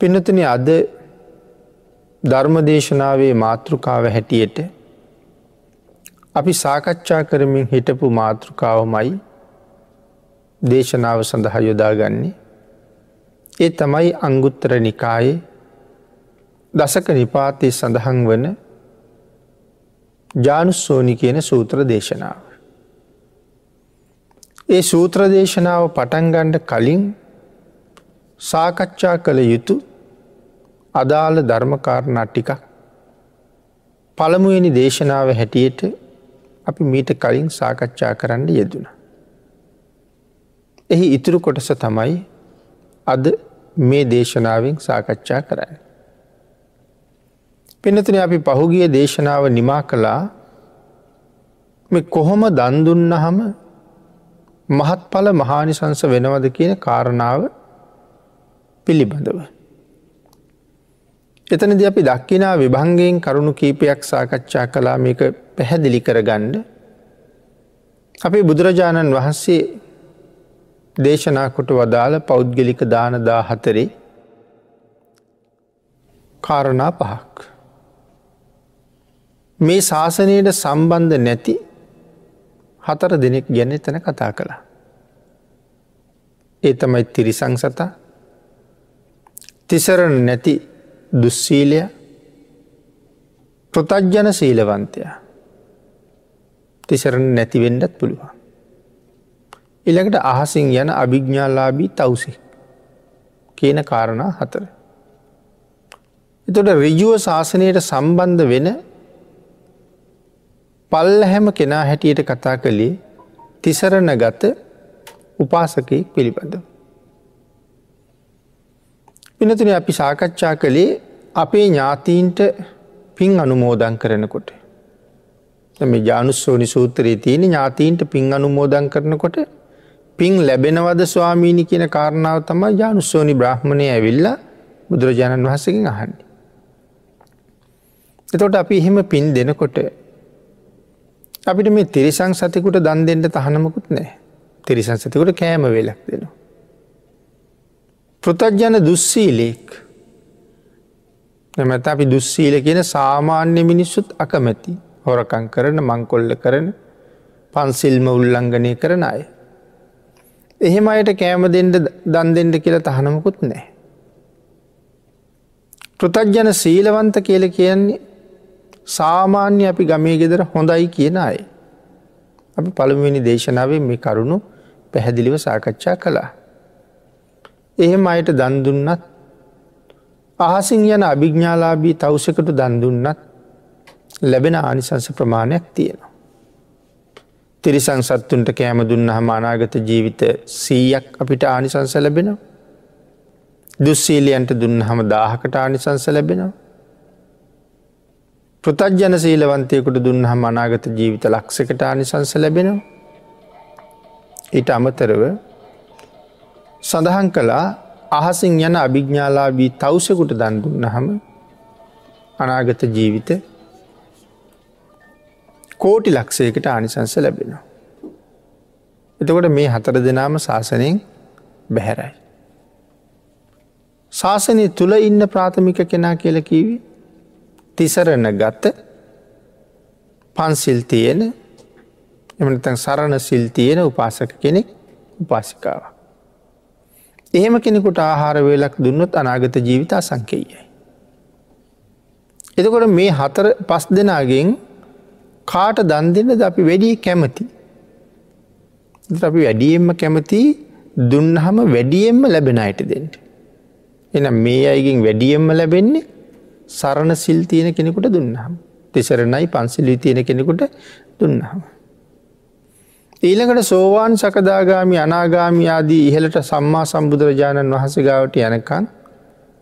පිනතුන අද ධර්මදේශනාවේ මාතෘකාව හැටියට අපි සාකච්ඡා කරමින් හිටපු මාතෘකාවමයි දේශනාව සඳහා යොදාගන්නේ ඒ තමයි අංගුත්තර නිකායේ දසක නිපාතය සඳහන් වන ජානුස්සෝනි කියන සූත්‍ර දේශනාව. ඒ සූත්‍ර දේශනාව පටන්ගණ්ඩ කලින් සාකච්ඡා කළ යුතු අදාළ ධර්මකාරණා ටිකක් පළමුුවනි දේශනාව හැටියට අපි මීට කලින් සාකච්ඡා කරන්න යෙදුණ. එහි ඉතුරු කොටස තමයි අද මේ දේශනාවෙන් සාකච්ඡා කරන්න. පිනතින අපි පහුගිය දේශනාව නිමා කළා මේ කොහොම දන්දුන්න හම මහත්ඵල මහානිසංස වෙනවද කියන කාරණාව පිළිබඳව. එතනද අපි දක්කිනා විභංගයෙන් කරුණු කීපයක් සාකච්ඡා කලා මේක පැහැදිලි කරගණ්ඩ අපේ බුදුරජාණන් වහන්සේ දේශනාකොට වදාළ පෞද්ගලික දානදා හතරේ කාරණා පහක්. මේ ශාසනයට සම්බන්ධ නැති හතර දෙනෙක් ගැන එතන කතා කළා. ඒ තමයි තිරිසං සතා තිසරණ නැති දුස්සීලය ප්‍රතජ්ජන සීලවන්තය තිසරණ නැතිවෙන්ඩත් පුළුවන්. එළකට අහසින් යන අභිග්ඥාලාබී තවසි කියන කාරණා හතර. එතොට රිජුව ශාසනයට සම්බන්ධ වෙන පල්ල හැම කෙනා හැටියට කතා කළේ තිසරණ ගත උපාසකයෙක් පිළිබඳව. පිනතුන අපි සාකච්ඡා කළේ අපේ ඥාතීන්ට පින් අනුමෝදන් කරනකොට. මේ ජානුස්සෝනි සූත්‍රයේ තියෙන ඥාතීන්ට පින් අනුමෝදන් කරනකොට පින් ලැබෙනවද ස්වාමීණි කියන කාරණාව තමයි ජානුස්සෝනි බ්‍රහ්මණය ඇවිල්ල බුදුරජාණන් වහසකින් අහන්නේ. එතොට අපි එහෙම පින් දෙනකොට අපිට මේ තිරිසං සතිකුට දන් දෙෙන්ට තහනමකුත් නෑ තිරිසං සතිකුට කෑම වෙලක් දෙනවා. පෘතජ්ජන දුස්සීලෙක් නැමැත අපි දුස්සීල කියන සාමාන්‍ය මිනිස්සුත් අකමැති හොරකං කරන මංකොල්ල කරන පන්සිල්ම උල්ලංඝනය කරන අය. එහෙම අයට කෑම දෙෙන්ට දන් දෙෙන්ට කියලා තහනමකුත් නෑ. පෘතජ්ජන සීලවන්ත කියල කියන්නේ සාමාන්‍ය අපි ගමේ ගෙදර හොඳයි කියන අය. අපි පළමුවෙනි දේශනාවේ මේ කරුණු පැහැදිලිව සාකච්ඡා කළා. එහෙම අයට දන්දුන්නත් අහසින් යන අභිග්ඥාලාබී තවසකට දන්දුන්නත් ලැබෙන ආනිසංස ප්‍රමාණයක් තියෙනවා. තිරිසං සත්තුන්ට කෑම දුන්න හම අනාගත ජීවිත සීයක් අපිට ආනිසංස ලැබෙනවා. දුස්සීලියන්ට දුන්න හම දාහකට ආනිසංස ලැබෙනවා. පෘතජ්ජන සීලවන්තයකුට දුන්න හම අනාගත ජීවිත ලක්සකට ආනිසංස ලැබෙනවා. ඊට අමතරව සඳහන් කළා අහසින් යන අභිග්ඥාලාබී තවසකුට දන්දුන්න හම අනාගත ජීවිත කෝටි ලක්ෂයකට ආනිසංස ලැබෙනවා. එතකොට මේ හතර දෙනාම ශාසනයෙන් බැහැරයි. ශාසනය තුළ ඉන්න ප්‍රාථමික කෙනා කියල කීවි තිසරණ ගත්ත පන්සිල් තියෙන එමනතන් සරණ සිල් තියෙන උපාසක කෙනෙක් උපාසිකාව. එහෙම කෙනෙකුට ආහාර වේලක් දුන්නොත් අනාගත ජීවිතා සංකේයයි. එතකොට මේ හතර පස් දෙනාගෙන් කාට දන් දෙන්නද අපි වැඩි කැමති. අපි වැඩියෙන්ම කැමති දුන්නහම වැඩියෙන්ම ලැබෙන අයට දෙන්නට. එන මේ අයගෙන් වැඩියෙන්ම ලැබෙන්නේ සරණ සිල් තියෙන කෙනෙකුට දුන්නහම. තිසරණයි පන්සිලි තියෙන කෙනෙකුට දුන්නහම. ඊළඟට සෝවාන් සකදාගාමි අනාගාමි ආදී ඉහළට සම්මා සම්බුදුරජාණන් වහස ගාවට යනකන්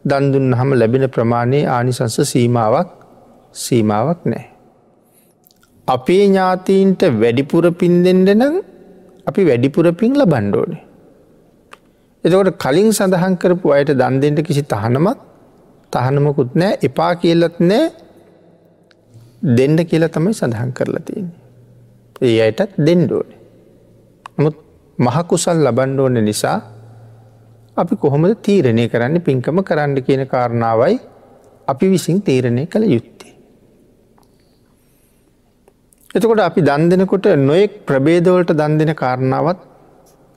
දන්දුන්න හම ලැබෙන ප්‍රමාණයේ ආනිසංස සීමාවක් සීමාවක් නෑ. අපේ ඥාතීන්ට වැඩිපුර පින් දෙෙන්ඩ නම් අපි වැඩිපුර පින් ලබන්්ඩෝනේ. එතකොට කලින් සඳහන් කරපු අයට දන් දෙෙන්ට කිසි තහනමක් තහනමකුත් නෑ එපා කියලත් නෑ දෙන්න කියලා තමයි සඳහන් කරලා තියන්නේ. ඒ අයටත් දෙන්ඩෝනේ. නමුත් මහකුසල් ලබන්ඩ ඕන නිසා අපි කොහොමද තීරණය කරන්න පින්කම කරන්න කියන කාරණාවයි අපි විසින් තීරණය කළ යුත්තේ. එතකොට අපි දන් දෙනකොට නොයෙක් ප්‍රබේදවලට දන් දෙන කාරණාවත්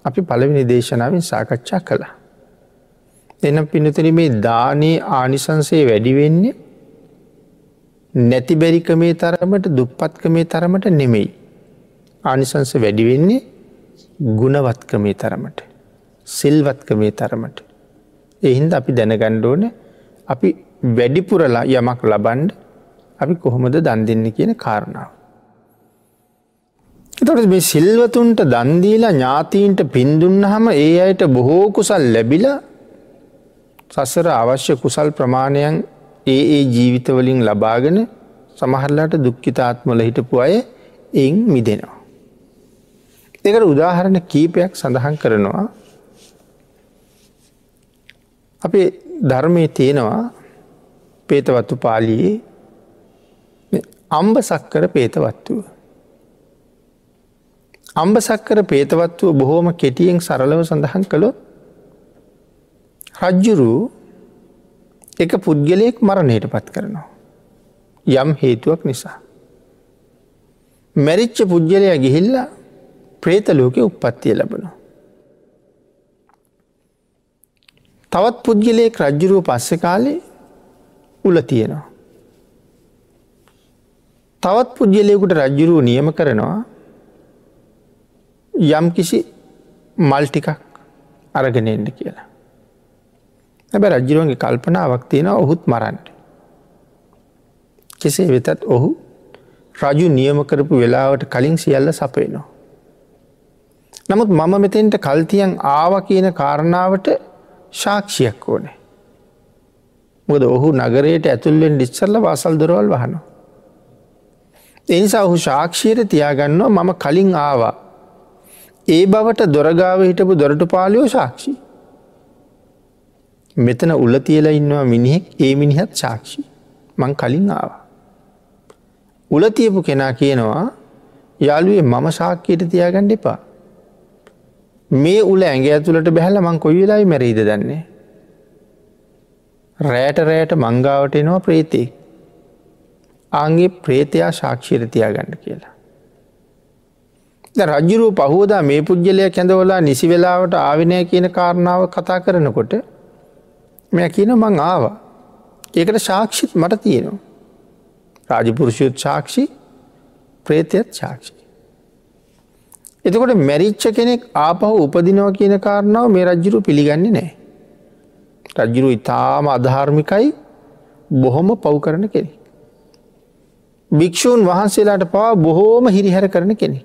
අපි පළවිනි දේශනාවෙන් සාකච්ඡා කළා. එනම් පිනතන මේ දානයේ ආනිසන්සේ වැඩිවෙන්නේ නැතිබැරිකමේ තරමට දුප්පත්කමේ තරමට නෙමෙයි. ආනිසංස වැඩිවෙන්නේ ගුණවත්කමේ තරමට. සිල්වත්කමේ තරමට. එහින්ද අපි දැනගණ්ඩෝන අපි වැඩිපුරලා යමක් ලබන්ඩ අපි කොහොමද දන් දෙන්න කියන කාරණාව. එතට මේ සිල්වතුන්ට දන්දීලා ඥාතීන්ට පින්දුන්න හම ඒ අයට බොහෝ කුසල් ලැබිල සසර අවශ්‍ය කුසල් ප්‍රමාණයන් ඒ ඒ ජීවිතවලින් ලබාගෙන සමහරලාට දුක්කිතාත්මල හිටපු අය එයින් මිදෙනවා. එකට උදාහරණ කීපයක් සඳහන් කරනවා අපේ ධර්මය තියෙනවා පේතවත්තු පාලියේ අම්බ සක්කර පේතවත්තුව. අම්බ සක්කර පේතවත්තුව බොහෝම කෙටියෙන් සරලව සඳහන් කළොත් රජ්ජුරු එක පුද්ගලයෙක් මරණයට පත් කරනවා. යම් හේතුවක් නිසා. මැරිච්ච පුද්ගලය ගිහිල්ල ප්‍රේතලෝක උපත්තිය ලබනවා. තවත් පුද්ගලයෙක් රජ්ජුරුව පස්සෙ කාලේ උල තියෙනවා. තවත් පුද්ගලයකුට රජ්ජුරුව නියම කරනවා යම් කිසි මල්ටිකක් අරගෙනෙන්ට කියලා. හැබ රජ්ජිරුවන්ගේ කල්පනාවක් තියෙන ඔහුත් මරන්ට. කෙසේ වෙතත් ඔහු රජු නියම කරපු වෙලාවට කලින් සියල්ල සපයනවා. නමුත් මම මෙතෙන්ට කල්තියන් ආව කියන කාරණාවට ශාක්ෂයක් ඕනේ. මොද ඔහු නගරයට ඇතුල්ලෙන් ඩිස්සල්ල වාසල් දොරවල් වහනවා. එනිසා ඔහු ශාක්ෂීර තියාගන්නවා මම කලින් ආවා. ඒ බවට දොරගාව හිටපු දොරටු පාලියෝ ශාක්ෂි. මෙතන උල්ල තියලා ඉන්නවා මිනිහෙක් ඒ මිනිහත් ශාක්ෂි මං කලින් ආවා. උලතියපු කෙනා කියනවා යාළුවේ මම ශාක්කයට තියාගන්න එපා. මේ උල ඇගේ ඇතුළට බැහල මං කොයි වෙලායි මැරීද දන්නේ. රෑට රෑට මංගාවට එනවා ප්‍රේතේ. ආන්ගේ ප්‍රේතයා ශාක්ෂීර තියාගන්න කියලා. රජ්ජුරුව පහෝදා මේ පුද්ගලය කැඳවලා නිසි වෙලාවට ආවිනය කියන කාරණාව කතා කරනකොට මෙ කියන මං ආවා. ඒකට ශාක්ෂිත් මට තියෙනවා. රාජපුරුෂයුත් ශාක්ෂි ප්‍රේතයත් ශාක්ෂි. එතකොට මැරිච්ච කෙනෙක් ආපහු උපදිනව කියන කාරණාව මේ රජ්ජුරු පිළිගන්නේ නෑ. රජ්ජුරු ඉතාම අධාර්මිකයි බොහොම පව් කරන කෙනෙ. භික්‍ෂූන් වහන්සේලාට පවා බොහෝම හිරිහැර කරන කෙනෙ.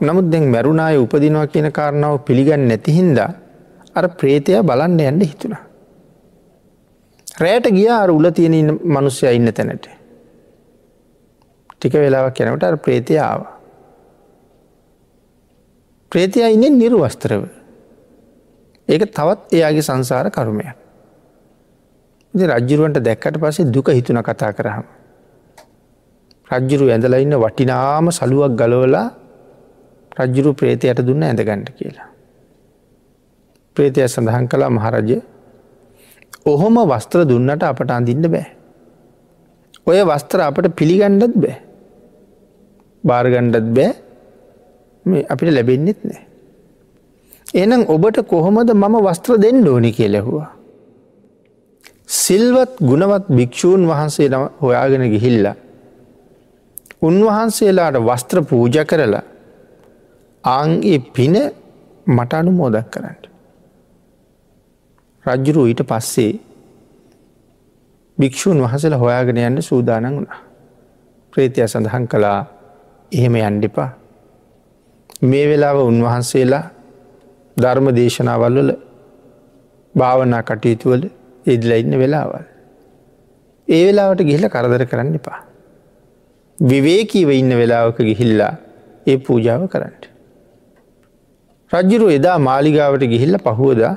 නමුත් දැන් මැරුණාය උපදිනවා කියන කාරණාව පිළිගන්න නැතිහින්දා අර ප්‍රේතය බලන්න යන්න හිතුණා. රෑට ගිය අර උල තියෙන මනුස්්‍යය ඉන්න තැනට. ටික වෙලාවක් යැනට අර ප්‍රේතිය ආව. ප්‍රේතිය ඉන්න නිර්වස්තරව. ඒක තවත් එයාගේ සංසාර කරුමයක්. රජ්ජුරුවන්ට දැක්කට පසේ දුක හිතුන කතා කරහම. රජ්ජුරු ඇඳලා ඉන්න වටිනාම සලුවක් ගලවලා රජ්ජුරු ප්‍රේතයට දුන්න ඇඳගණ්ඩ කියලා. ප්‍රේතය සඳහන් කලා මහරජය ඔහොම වස්ත්‍ර දුන්නට අපට අඳින්න බෑ. ඔය වස්ත්‍ර අපට පිළිගණ්ඩත් බෑ. භාර්ගණ්ඩත් බෑ අපිට ලැබෙන්න්නෙත් නෑ. එනම් ඔබට කොහොමද මම වස්ත්‍ර දෙන්න ඕනි කිය ලැහවා. සිල්වත් ගුණවත් භික්‍ෂූන් වහන්සේ හොයාගෙන ගිහිල්ලා. උන්වහන්සේලාට වස්ත්‍ර පූජ කරලා ආංගේ පින මට අනු මෝදක් කරන්න. රජ්ජුරු ඊට පස්සේ භික්‍ෂූන් වහසල හොයාගෙන යන්න සූදානන් වුණා. ප්‍රේතිය සඳහන් කළා එහෙම යන්ඩිපා. මේ වෙලාව උන්වහන්සේලා ධර්ම දේශනාවල්වල භාවනා කටයුතුවල ඉදිල ඉන්න වෙලාවල්. ඒ වෙලාවට ගිහිල කරදර කරන්න එපා. විවේකීව ඉන්න වෙලාවක ගිහිල්ලා ඒ පූජාව කරන්නට. රජ්ජුරු එදා මාලිගාවට ගිහිල්ල පහුවදා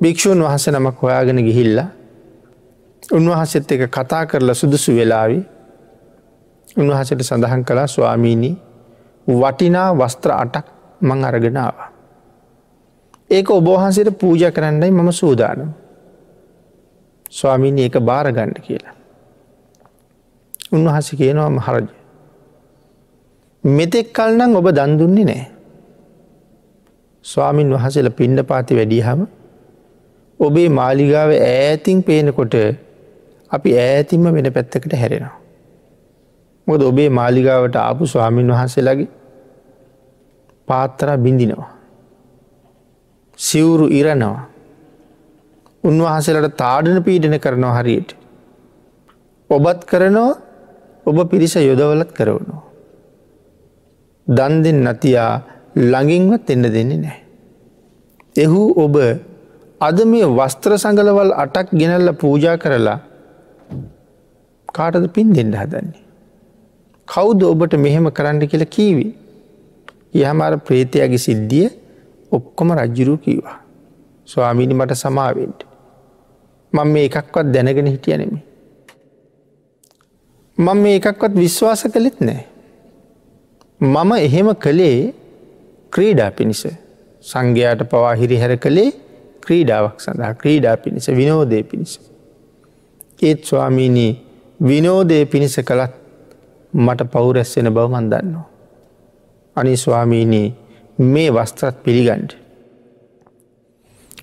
භික්‍ෂූන් වහස නමක් හොයාගෙන ගිහිල්ල උන්වහසෙත් එක කතා කරලා සුදුසු වෙලාවි උන්වහසට සඳහන් කලා ස්වාමීණී වටිනා වස්ත්‍ර අටක් මං අරගෙනාව. ඒක ඔබෝහන්සේට පූජ කරන්නයි මම සූදානම්. ස්වාමීනි ඒක භාරගණ්ඩ කියලා. උන්වහස කියනවා මහරජ. මෙතෙක් කල්නම් ඔබ දන්දුන්නේ නෑ. ස්වාමීන් වහසල පිණ්ඩ පාති වැඩියහම ඔබේ මාලිගාව ඈතින් පේනකොට අපි ඈතින්ම වෙන පැත්තකට හැරෙනවා. මොකද ඔබේ මාලිගාවට ආපු ස්වාමීන් වහන්සේලගේ පාත්තර බිඳිනවා. සිවුරු ඉරනවා. උන්වහන්සේලට තාඩන පීඩන කරනවා හරියට. ඔබත් කරනවා ඔබ පිරිස යොදවලත් කරවනවා. දන් දෙෙන් නතියා ළඟින්වත් එන්න දෙන්නේ නෑ. එහු ඔබ අද මේ වස්ත්‍ර සඟලවල් අටක් ගෙනල්ල පූජා කරලා කාටද පින් දෙන්න හදන්නේ. කෞුද ඔබට මෙහෙම කරන්න කියලා කීවී. යහමර ප්‍රේතයගේ සිද්ධිය ඔක්කොම රජ්ජුරු කීවා. ස්වාමීනි මට සමාවෙන්ට. මං මේ එකක්වත් දැනගෙන හිටියනෙමි. මං මේ එකක්වත් විශ්වාස කළෙත් නෑ. මම එහෙම කළේ ක්‍රීඩා පිණිස සංඝයාට පවා හිරිහැර කළේ ක්‍රීඩාවක් සඳහා ක්‍රීඩා පිණිස විනෝදය පිණිස. ඒත් ස්වාමීනී විනෝදය පිණිස කළත් මට පවුරැස්සෙන බව මන්දන්නවා. අනි ස්වාමීනී මේ වස්ත්‍රත් පිළිගන්ඩ.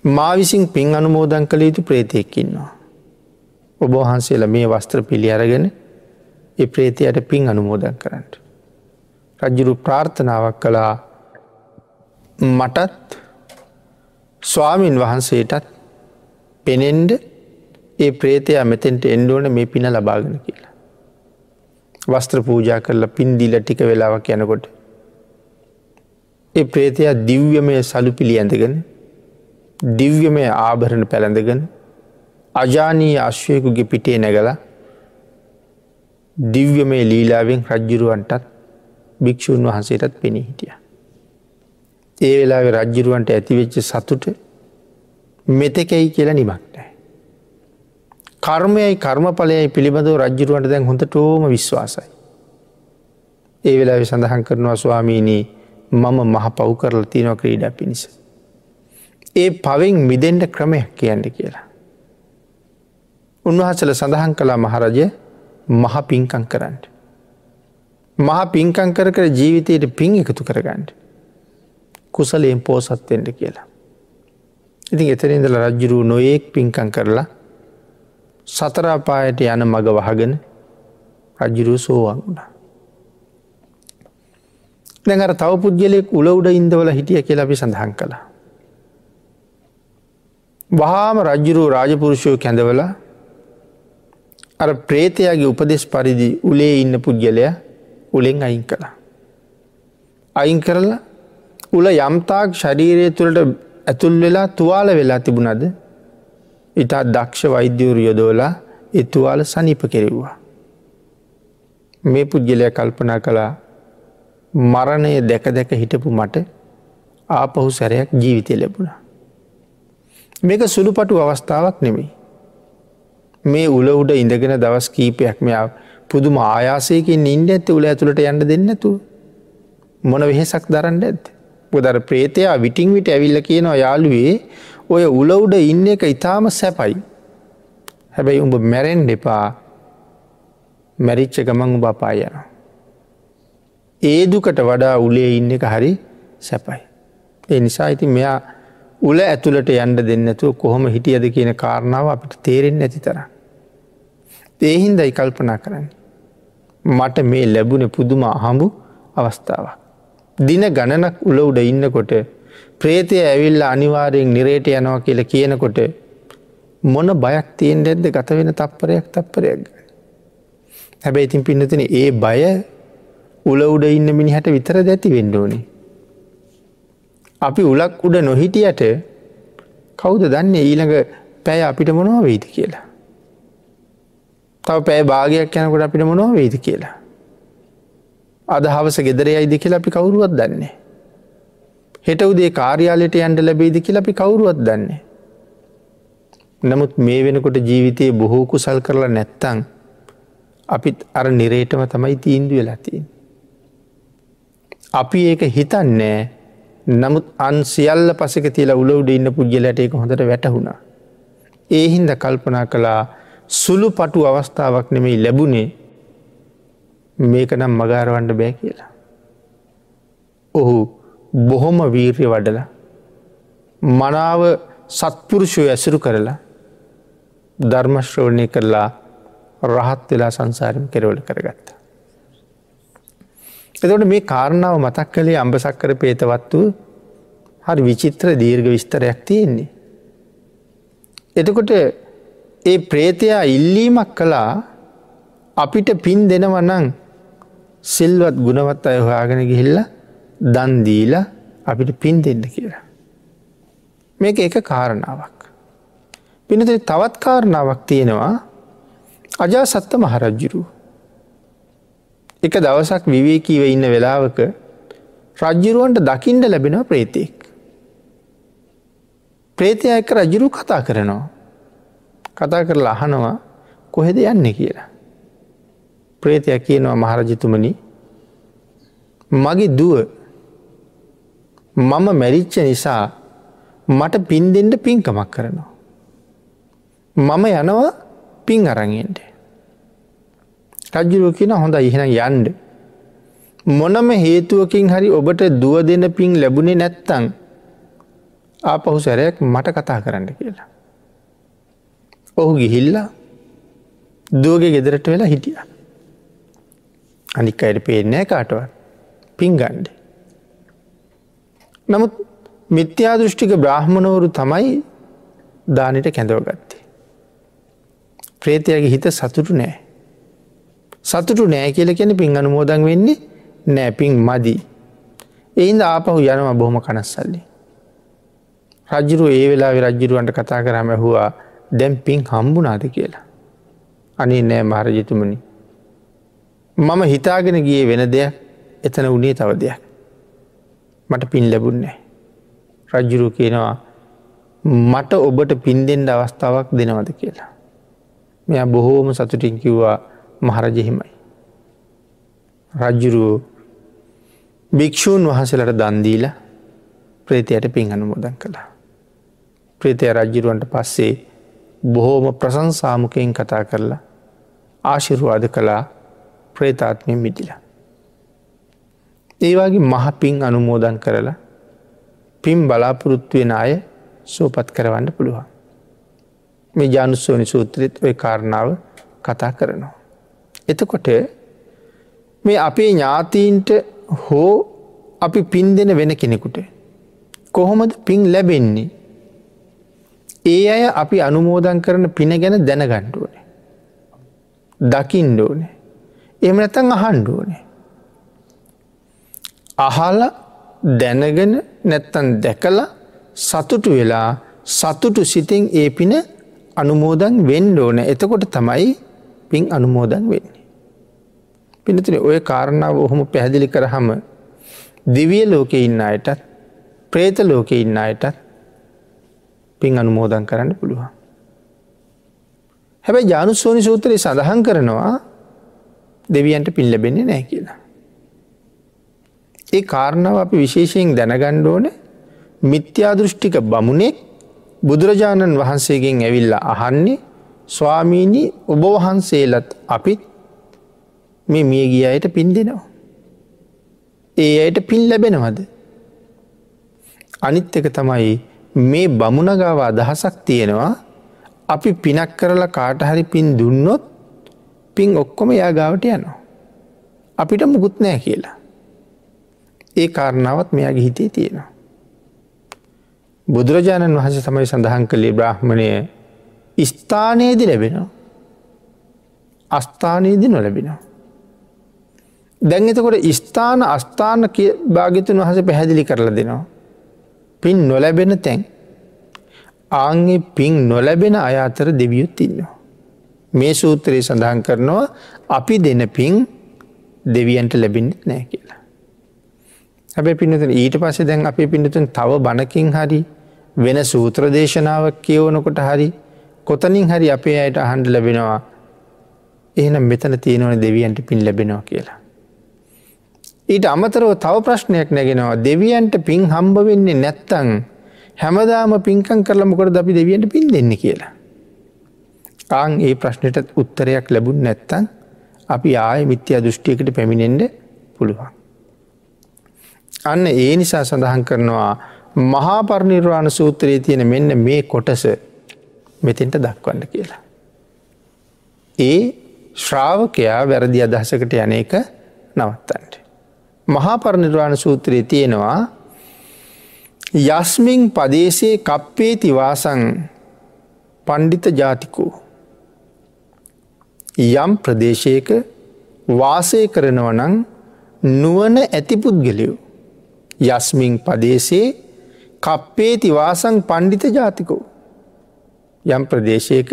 මා විසින් පින් අනුමෝදන් කළ යුතු ප්‍රේතයක්කින්නවා. ඔබහන්සේලා මේ වස්ත්‍ර පිළි අරගෙන ඒ ප්‍රේතයට පින් අනුමෝදන් කරන්නට. රජ්ජුරු ප්‍රාර්ථනාවක් කළා මටත් ස්වාමීන් වහන්සේටත් පෙනෙන්ඩ ඒ ප්‍රේතයා මෙතෙන්ට එන්ඩුවන මේ පින ලබාගෙන කියලා. වස්ත්‍ර පූජා කරලා පින්දිල ටික වෙලාවක් යනකොට ඒ ප්‍රේතයා දිව්‍යමය සලු පිළි ඇඳගෙන දිව්‍යමය ආභරණ පැළඳගෙන අජානී අශ්වයකුගේ පිටේ නැගල දිව්‍යමය ලීලාවෙන් රජ්ජුරුවන්ටත් භික්‍ෂූන් වහන්සේටත් පෙනී හිටිය. ඒ වෙලාවෙ රජ්ජුරුවන්ට ඇතිවෙච්ච සතුට මෙතකැයි කියලා නිමක් නෑ. කර්මයයි කර්මඵලයයි පිළිබඳව රජ්ජුරුවන්ට දැන් හොඳ ටෝම විශ්වාසයි. ඒ වෙලාවෙ සඳහන් කරනවා ස්වාමීනී මම මහ පව් කරලා තියෙනවා ක්‍රීඩා පිණිස. ඒ පවෙන් මිදෙන්ට ක්‍රමයක් කියන්න කියලා. උන්වහසල සඳහන් කලා මහරජය මහ පින්කං කරන්න. මහ පින්කං කර කර ජීවිතයට පින් එකතු කරගන්නඩ. කුසලයෙන් පෝසත්වෙන්ට කියලා. ඉතින් එතරින්දල රජ්ජුරුව නොයෙක් පින්කං කරලා සතරාපායට යන මග වහගෙන රජ්ජුරුව සෝවන් වුණා. දැන් අර තව පුද්ගලයෙක් උල උඩ ඉන්දවල හිටිය කියලා අපි සඳහන් කළා. වහාම රජ්ජුරුව රාජපුරුෂයෝ කැඳවල අර ප්‍රේතයාගේ උපදෙස් පරිදි උලේ ඉන්න පුද්ගලය උලෙන් අයින් කළා. අයින් කරලා උල යම්තාක් ශරීරය තුළට ඇතුල් වෙලා තුවාල වෙලා තිබුණද ඉතා දක්ෂ වෛද්‍යවරු යොදෝලා එතුවාල සනිප කෙරෙව්වා. මේ පුද්ගලය කල්පනා කලා මරණය දැක දැක හිටපු මට ආපහු සැරයක් ජීවිතය ලැබුණ. මේක සුළුපටු අවස්ථාවක් නෙමෙයි. මේ උල උඩ ඉඳගෙන දවස් කීපයක් මෙයාව පුදුම ආයාසයකින් ඉන්ඩ ඇත්ත උල ඇතුළට යන්න දෙන්නතු මොන වෙහෙසක් දරන්න ඇත්. පොදර ප්‍රේතයා විටිං විට ඇවිල්ල කියනවා යාළුවේ ඔය උල උඩ ඉන්න එක ඉතාම සැපයි. හැබැයි උඹ මැරෙන් දෙපා මැරිච්ච ගමන් උබ පායනවා. ඒ දුකට වඩා උලේ ඉන්න එක හරි සැපයි. ඒ නිසා ඉති මෙයා උල ඇතුළට යන්ඩ දෙන්නතුව කොහොම හිටියද කියන කාරණාව අපිට තේරෙන් නැති තර. ඒහින්දයි කල්පනා කරන්න. මට මේ ලැබුණ පුදුම අහඹු අවස්ථාවක්. දින ගණනක් උල උඩ ඉන්නකොට ප්‍රේතය ඇවිල්ල අනිවාරයෙන් නිරේට යනවා කියල කියනකොට මොන බයක් තියෙන් ඇද්ද ගත වෙන තප්පරයක් තප්පරයක්. හැබැයි ඉතින් පින්නතින ඒ බය උල උඩ ඉන්න මිනිහට විතර දැති වෙන්ඩෝනි. අපි උලක් උඩ නොහිටියට කෞද දන්න ඊළඟ පැය අපිට මොනව වෙයිද කියලා. තව පෑ භාගයක් යනකොට අපිට මොනව වෙයිද කියලා. අද හවස ගෙදර අයිද කියලා අපි කවුරුවත් දන්නේ. හෙට උදේ කාර්යාලයට යන්ට ලැබේද කියලා අපි කවුරුවත් දන්නේ. නමුත් මේ වෙනකොට ජීවිතයේ බොහෝ කුසල් කරලා නැත්තං අපිත් අර නිරේටම තමයි තීන්දු වෙලා තින්. අපි ඒක හිතන්නේ නමුත් අන් සියල්ල පසක තියලා උලවුඩ ඉන්න පුද්ගලට එක හොඳට වැටහුණා. ඒ හින්ද කල්පනා කළා සුළු පටු අවස්ථාවක් නෙමෙයි ලැබුණේ මේක නම් මගාරවන්ඩ බෑ කියලා. ඔහු බොහොම වීර්ය වඩල මනාව සත්පුරුෂය ඇසුරු කරලා ධර්මශ්‍රෝණය කරලා රහත් වෙලා සංසාරම කෙරවල කරගත්ත. එතට මේ කාරණාව මතක් කළේ අම්බසක්කර පේතවත්තු හරි විචිත්‍ර දීර්ඝ විස්තරයක් තියෙන්නේ. එතකොට ඒ ප්‍රේතයා ඉල්ලීමක් කළා අපිට පින් දෙනවනං සිල්වත් ගුණවත් අය හොයාගෙන ගිහිල්ල දන්දීලා අපිට පින් දෙන්න කියලා. මේක එක කාරණාවක්. පිනත තවත් කාරණාවක් තියෙනවා අජා සත්ත මහරජ්ජුරු. එක දවසක් විවේකීව ඉන්න වෙලාවක රජ්ජුරුවන්ට දකිින්ට ලැබෙන ප්‍රේතෙක්. ප්‍රේතය එක්ක රජුරු කතා කරනවා. කතා කරලා අහනවා කොහෙද යන්න කියලා. ප්‍රේතයක් කියනවා මහරජතුමනි මගේ දුව මම මැරිච්ච නිසා මට පින් දෙෙන්ට පින්කමක් කරනවා. මම යනවා පින් අරගෙන්ට. රජ්ජුරුව කියන හොඳ ඉහෙන යන්ඩ. මොනම හේතුවකින් හරි ඔබට දුව දෙන පින් ලැබුණේ නැත්තං ආපහු සැරයක් මට කතා කරන්න කියලා. ඔහු ගිහිල්ලා දුවගේ ගෙදරට වෙලා හිටිය. අනික් අයට පේනෑ කාටවත් පින්ගන්ඩ. නමුත් මිත්‍යා දෘෂ්ටික බ්‍රහ්මණවරු තමයි දානට කැඳවගත්තේ. ප්‍රේතයගේ හිත සතුටු නෑ. සතුටු නෑ කියල කැන පින් අනුමෝදන් වෙන්නේ නෑ පින් මදී. එයින්ද ආපහු යනම බොහොම කනස්සල්ලි. රජ්ජුරු ඒ වෙලා රජ්ජුරුවන්ට කතා කරම හවා දැම් පින් හම්බුනාද කියලා. අනි නෑ මහරජතුමනි. මම හිතාගෙන ගිය වෙන දෙයක් එතන උනේ තව දෙයක්. මට පින් ලැබුන්නේ. රජ්ජුරු කියනවා මට ඔබට පින් දෙෙන්ඩ අවස්ථාවක් දෙනවද කියලා. මෙය බොහෝම සතුටින් කිව්වා මහරජහිමයි. රජ්ජුරුවෝ භික්‍ෂූන් වහසලට දන්දීල ප්‍රේතියට පින් අනුමෝදන් කළා. ප්‍රේතය රජ්ජිරුවන්ට පස්සේ බොහෝම ප්‍රසංසාමුකයෙන් කතා කරලා ආශිරුවාද කළා ප්‍රේතාත්මය මිටිලා. ඒවාගේ මහ පින් අනුමෝදන් කරලා පින් බලාපොරොත්තුවෙන අය සෝපත් කරවන්න පුළුවන්. මේ ජානුස්සෝනි සූත්‍රයත් ඔය කාරණාව කතා කරනවා. එතකොට මේ අපේ ඥාතීන්ට හෝ අපි පින් දෙන වෙන කෙනෙකුට කොහොමද පින් ලැබෙන්නේ ඒ අය අපි අනුමෝදන් කරන පින ගැන දැනගණ්ඩුවනේ. දකිින්ඩෝනේ. එම නැතන් අහන්ඩුවනේ. අහල දැනගෙන නැත්තන් දැකලා සතුටු වෙලා සතුටු සිතින් ඒ පින අනුමෝදන් වෙන්ඩ ඕන එතකොට තමයි පින් අනුමෝදන් වෙන්නේ. පිනතින ඔය කාරණාව ඔහොම පැහැදිලි කරහම දිවිය ලෝකෙ ඉන්න අයටත් ප්‍රේත ලෝකෙ ඉන්න අයටත් පින් අනුමෝදන් කරන්න පුළුවන්. හැබැයි ජානුස්සෝනි සූත්‍රයේ සඳහන් කරනවා දෙවියන්ට පින් ලැබෙන්නේ නෑ කියලා. ඒ කාරණාව අපි විශේෂයෙන් දැනගණ්ඩෝන මිත්‍යාදෘෂ්ටික බමුණෙක් බුදුරජාණන් වහන්සේගෙන් ඇවිල්ලා අහන්නේ ස්වාමීණී ඔබ වහන්සේලත් අපිත් මේ මිය ගිය අයට පින් දෙනවා. ඒ අයට පින් ලැබෙනවද. අනිත් එක තමයි මේ බමුණගාව අදහසක් තියෙනවා අපි පිනක් කරලා කාට හරි පින් දුන්නොත් පින් ඔක්කොම යා ගාවට යනවා. අපිට මුකුත් නෑ කියලා. ඒ කාරණාවත් මෙයාගේ හිතේ තියෙනවා. බුදුරජාණන් වහස තමයි සඳහන් කළේ බ්‍රහ්මණය ස්ථානයේදි ලැබෙනවා. අස්ථානයේදි නොලැබෙනවා. දැන් එතකොට ස්ථාන අස්ථාන භාගිතුන් වහස පැහැදිලි කරලා දෙනවා. පින් නොලැබෙන තැන් ආංගේ පින් නොලැබෙන අය අතර දෙවියුත් ඉන්නවා. මේ සූත්‍රයේ සඳහන් කරනවා අපි දෙන පින් දෙවියන්ට ලැබින්නෙත් නෑ කියලා. හැබැ පිනතන ඊට පස්සේ දැන් අපි පිනතුන් තව බණකින් හරි වෙන සූත්‍ර දේශනාවක් කියවනකොට හරි කොතනින් හරි අපේ අයට අහන්ඩ ලැබෙනවා එහෙනම් මෙතන තියෙනවන දෙවියන්ට පින් ලැබෙනවා කියලා. ඊට අමතරව තව ප්‍රශ්නයක් නැගෙනවා දෙවියන්ට පින් හම්බ වෙන්නේ නැත්තං හැමදාම පින්කං කරලමකොට අපි දෙවියන්ට පින් දෙන්න කියලා. ආං ඒ ප්‍රශ්නයට උත්තරයක් ලැබුන් නැත්තං අපි ආය මිත්‍ය දෘෂ්ටියකට පැමිණෙන්ඩ පුළුවන්. අන්න ඒ නිසා සඳහන් කරනවා මහා පරණිර්වාණ සූත්‍රයේ තියෙන මෙන්න මේ කොටස මෙතෙන්ට දක්වන්න කියලා. ඒ ශ්‍රාවකයා වැරදි අදහසකට යන එක නවත්තන්ට. මහා පරණිර්වාණ සූත්‍රයේ තියෙනවා යස්මින් පදේශයේ කප්පේ තිවාසං පණ්ඩිත ජාතිකෝ. යම් ප්‍රදේශයක වාසය කරනවනං නුවන ඇති පුද්ගලයෝ. යස්මින් පදේශයේ කප්පේ තිවාසං පණ්ඩිත ජාතිකෝ. යම් ප්‍රදේශයක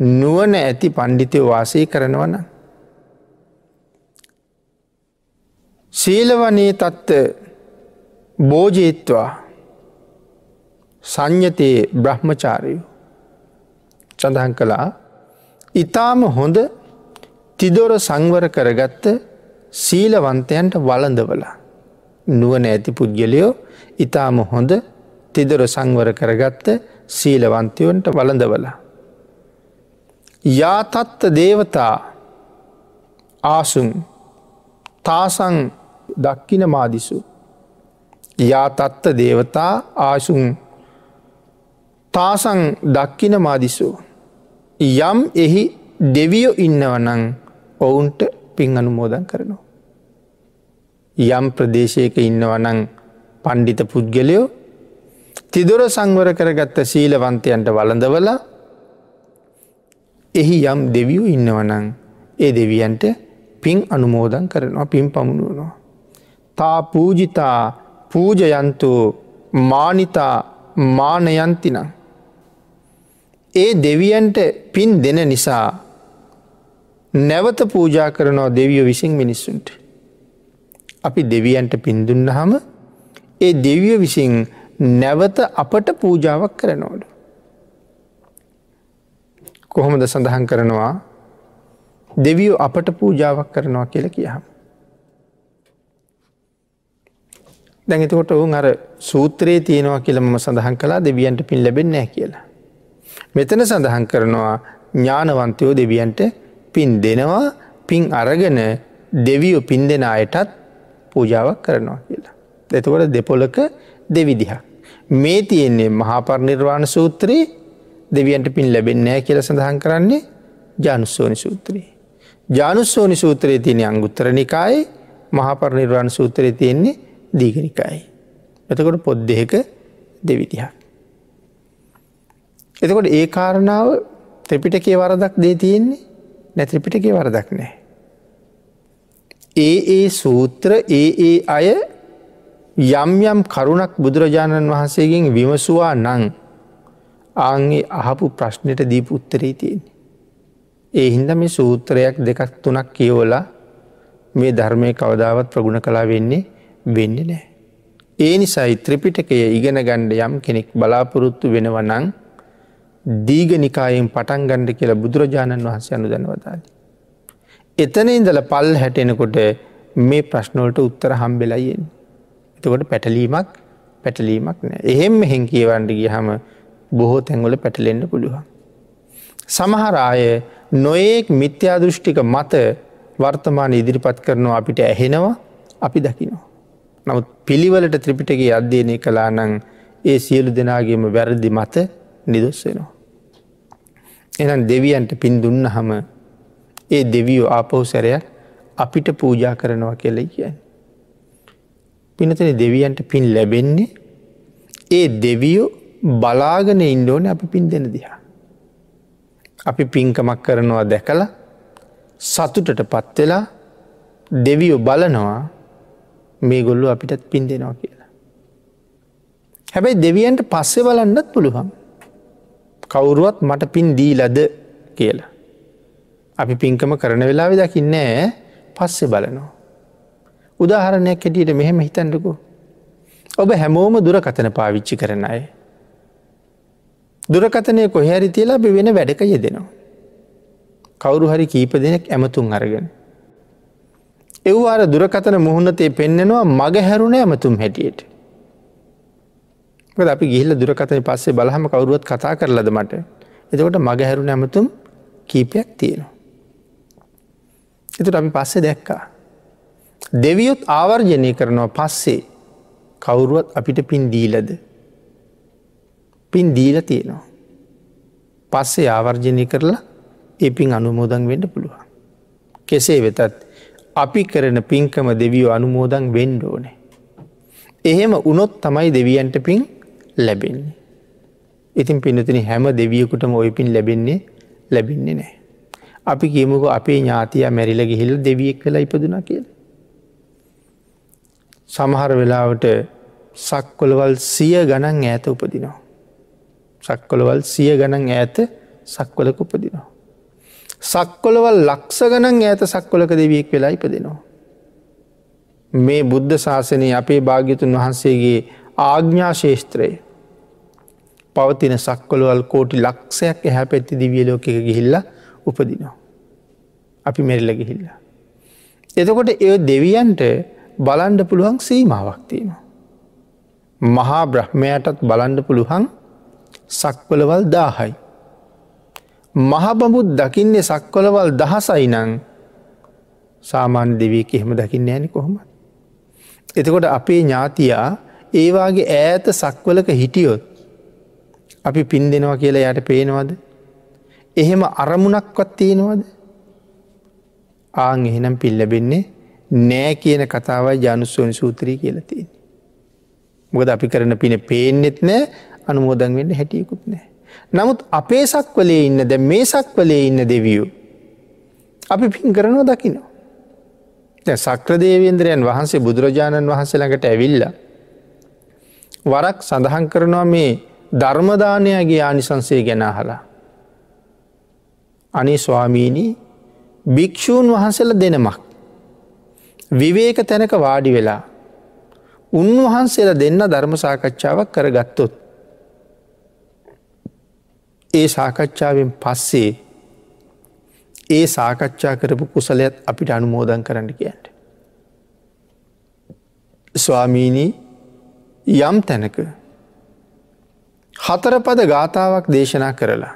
නුවන ඇති පණ්ඩිතය වාසය කරනවන. සීලවනේ තත්ත බෝජේත්වා සංඥතයේ බ්‍රහ්මචාරයෝ සඳහන් කළා ඉතාම හොඳ තිදොර සංවර කරගත්ත සීලවන්තයන්ට වලඳවලා නුවන ඇති පුද්ගලයෝ ඉතාම හොඳ තිදොර සංවර කරගත්ත සීලවන්තයොන්ට වලඳවලා. යාතත්ත දේවතා ආසුන් තාසං දක්කින මාදිසු. යාතත්ත දේවතා ආසුන් තාසං දක්කින මාදිසු. යම් එහි දෙවියෝ ඉන්නවනං ඔවුන්ට පින් අනුමෝදන් කරනවා. යම් ප්‍රදේශයක ඉන්නවනං පණ්ඩිත පුද්ගලයෝ තිදොර සංවර කරගත්ත සීලවන්තයන්ට වලඳවල එහි යම් දෙවියූ ඉන්නවනං ඒ දෙවියන්ට පින් අනුමෝදන් කරනවා පින් පමුණුවනවා. තා පූජිතා පූජයන්තු මානිතා මානයන්තිනං. ඒ දෙවියන්ට පින් දෙන නිසා නැවත පූජා කරනවා දෙවියෝ විසින් මිනිස්සුන්ට. අපි දෙවියන්ට පින්දුන්න හම ඒ දෙවිය විසින් නැවත අපට පූජාවක් කරනෝඩ. කොහොමද සඳහන් කරනවා දෙවියෝ අපට පූජාවක් කරනවා කියල කියහම. දැඟතකොට ඔවුන් අර සූත්‍රයේ තියෙනවා කියලම සඳහන් කලා දෙවියන්ට පින් ලැබෙන්නෑ කියලා. මෙතන සඳහන් කරනවා ඥානවන්තයෝ දෙවියන්ට පින් දෙනවා පින් අරගෙන දෙවියෝ පින් දෙෙන අයටත් පූජාවක් කරනවා කියලා. එතකොට දෙපොලක දෙවිදිහ. මේ තියෙන්නේ මහාපරනිර්වාණ සූත්‍රයේ දෙවියන්ට පින් ලැබෙන්නෑ කියල සඳහන් කරන්නේ ජානුස්සෝනි සූත්‍රයේ. ජානුස්සෝනි සූත්‍රයේ තියෙන අංගුත්තරනිකායි මහාපරනිර්වාණ සූත්‍රයේ තියෙන්නේ දීගනිකායි. එතකොට පොද් දෙක දෙවිදිහ. එතකොට ඒ කාරණාව ත්‍රිපිටකේ වරදක් දේ තියෙන්නේ නැත්‍රිපිටකේ වරදක් නෑ. ඒ ඒ සූත්‍ර ඒ ඒ අය යම් යම් කරුණක් බුදුරජාණන් වහන්සේගෙන් විමසවා නං ආන්ගේ අහපු ප්‍රශ්නයට දීපු උත්තරේ තියෙන. ඒ හින්ද මේ සූත්‍රයක් දෙකක් තුනක් කියවලා මේ ධර්මය කවදාවත් ප්‍රගුණ කලා වෙන්නේ වෙන්න නෑ. ඒ නිසයි ත්‍රිපිටකය ඉගෙන ගණ්ඩ යම් කෙනෙක් බලාපොරොත්තු වෙනවනං දීග නිකායෙන් පටන් ගණ්ඩ කියලා බුදුරජාණන් වහන්සේ අනු දැනවදාලි. එතන ඉඳල පල් හැටෙනකොට මේ ප්‍රශ්නෝලට උත්තර හම්බෙලයියෙන්. එතකොට පැටලීමක් පැටලීමක් නෑ එහෙම මෙහෙන් කියවන්ඩ ගිය හම බොහෝ තැන්වල පැටලෙන්න්න පුළුවන්. සමහරාය නොයෙක් මිත්‍යාදෘෂ්ටික මත වර්තමාන ඉදිරිපත් කරනවා අපිට ඇහෙනවා අපි දකිනවා. නමුත් පිළිවලට ත්‍රිපිටගේ අධ්‍යයනය කලා නං ඒ සියලු දෙනාගේම වැරදි මත නිදොස් වෙනවා. එනම් දෙවියන්ට පින් දුන්න හම ඒ දෙවියෝ ආපහු සැරයක් අපිට පූජා කරනවා කෙලෙ කියන්න. පිනතන දෙවියන්ට පින් ලැබෙන්නේ ඒ දෙවියෝ බලාගන ඉන්ඩෝන අපි පින් දෙන දිහා. අපි පින්කමක් කරනවා දැකලා සතුටට පත්වෙලා දෙවියෝ බලනවා මේ ගොල්ලු අපිටත් පින් දෙනවා කියලා. හැබැයි දෙවියන්ට පස්සෙ බලන්නත් පුළුවන්. කවුරුවත් මට පින් දීලද කියලා. අපි පින්කම කරන වෙලාවෙ දකින්නෑ පස්සෙ බලනවා. උදාහරණයක් හැටියට මෙහෙම හිතන්ඩකු. ඔබ හැමෝම දුරකතන පාවිච්චි කරන අය. දුරකතනය කොහැරි තියලා අපි වෙන වැඩක යෙදෙනවා. කවුරු හරි කීප දෙනෙක් ඇමතුන් අරගෙන. එව්වාර දුරකතන මුහුණතේ පෙන්නෙනවා මග හැරුණ ඇමතුම් හැටියට. අපි ගිහිල්ල දුරකතන පස්සේ බලහම කවරුවත් කතා කරලද මට එතකොට මග හැරුණ ඇමතුම් කීපයක් තියෙනවා. එතුට අපි පස්සේ දැක්කා. දෙවියොත් ආවර්ජනය කරනවා පස්සේ කවුරුවත් අපිට පින් දීලද. පින් දීල තියෙනවා. පස්සේ ආවර්ජනය කරලා ඒ පින් අනුමෝදන් වෙන්න පුළුවන්. කෙසේ වෙතත් අපි කරන පින්කම දෙවියෝ අනුමෝදන් වෙන්ඩ ඕනේ. එහෙම උනොත් තමයි දෙවියන්ට පින් ලැබෙන්නේ. ඉතින් පිනතින හැම දෙවියකුටම ඔය පින් ලැබෙන්නේ ලැබෙන්නේ නෑ. අපි කියමුක අපේ ඥාතිය මැරිල ගිහිල් දෙවියෙක් කලා ඉපදුන කියල. සමහර වෙලාවට සක්කොළවල් සිය ගණන් ඈත උපදිනවා. සක්කොළවල් සිය ගණන් ඈත සක්වලක උපදිනවා. සක්කොළවල් ලක්ෂ ගණන් ඈත සක්කොලක දෙවියෙක් වෙලා ඉපදෙනවා. මේ බුද්ධ ශාසනය අපේ භාග්‍යතුන් වහන්සේගේ ආග්ඥා ශේෂත්‍රය පවතින සක්කොළවල් කෝටි ලක්ෂයක් එහැ පැත්ති දිවියලෝක ගිහිල්ල උපදිනවා. අපි මෙරිල්ල ගිහිල්ල. එතකොට එය දෙවියන්ට බලන්ඩ පුළුවන් සීමාවක් තියෙනවා. මහා බ්‍රහ්මයටත් බලන්ඩ පුළුවන් සක්වලවල් දාහයි. මහබමුත් දකින්නේ සක්වලවල් දහසයිනං සාමාන්‍ය දෙවීක එහෙම දකින්න ෑනි කොහොම. එතකොට අපේ ඥාතියා ඒවාගේ ඈත සක්වලක හිටියොත් අපි පින් දෙනවා කියලා යට පේනවද. එහෙම අරමුණක්වත් තියෙනවද ආං එහෙනම් පිල්ලබෙන්නේ නෑ කියන කතාවයි ජනුස්වනි සූත්‍රී කියලතින්. මොකද අපි කරන පින පේනෙත් නෑ අනුමෝදන් වෙන්න හැටියකුත් නෑ. නමුත් අපේ සක්වලේ ඉන්න ද මේ සක්වලේ ඉන්න දෙවියූ. අපි පින් කරනවා දකිනවා. සක්‍රදේවේන්ද්‍රයන් වහන්සේ බුදුරජාණන් වහන්සේ ළඟට ඇවිල්ල. වරක් සඳහන් කරනවා මේ ධර්මදානයගේ ආනිසන්සේ ගැන හලා. අනි ස්වාමීණී භික්‍ෂූන් වහන්සේල දෙනමක්. විවේක තැනක වාඩි වෙලා. උන්වහන්සේලා දෙන්න ධර්ම සාකච්ඡාවක් කර ගත්තොත්. ඒ සාකච්ඡාවෙන් පස්සේ ඒ සාකච්ඡා කරපු කුසලයත් අපිට අනුමෝදන් කරන්න කියන්ට. ස්වාමීණී යම් තැනක හතරපද ගාථාවක් දේශනා කරලා.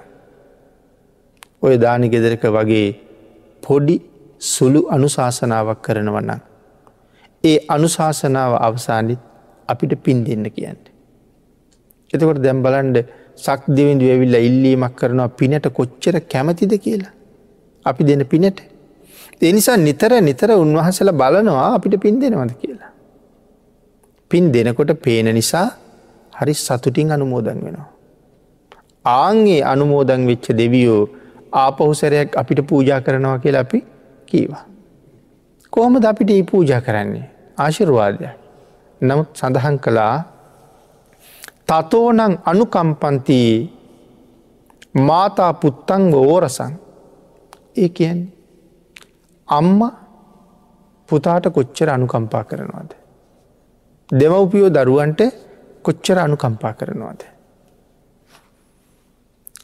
ඔය දානි ගෙදරක වගේ පොඩි සුළු අනුශාසනාවක් කරනවන්න. ඒ අනුශාසනාව අවසානිත් අපිට පින් දෙන්න කියන්ට. එතකොට දැම් බලන්ඩ සක් දෙවිඳු ඇවිල්ල ඉල්ලීමක් කරනවා පිනට කොච්චර කැමතිද කියලා. අපි දෙන පිනට. එනිසා නිතර නිතර උන්වහසල බලනවා අපිට පින් දෙනවද කියලා. පින් දෙනකොට පේන නිසා හරි සතුටින් අනුමෝදන් වෙනවා. ආන්ගේ අනුමෝදන් වෙච්ච දෙවියෝ ආපහුසරයක් අපිට පූජා කරනවා කියලා අපි කීවා. කොහොමද අපිට ඒ පූජා කරන්නේ ආශිරවාදය. නමුත් සඳහන් කළා තතෝනං අනුකම්පන්ති මාතා පුත්තංග ඕරසං ඒ කියන්නේ අම්ම පුතාට කොච්චර අනුකම්පා කරනවාද. දෙමවපියෝ දරුවන්ට කොච්චර අනුකම්පා කරනවාද.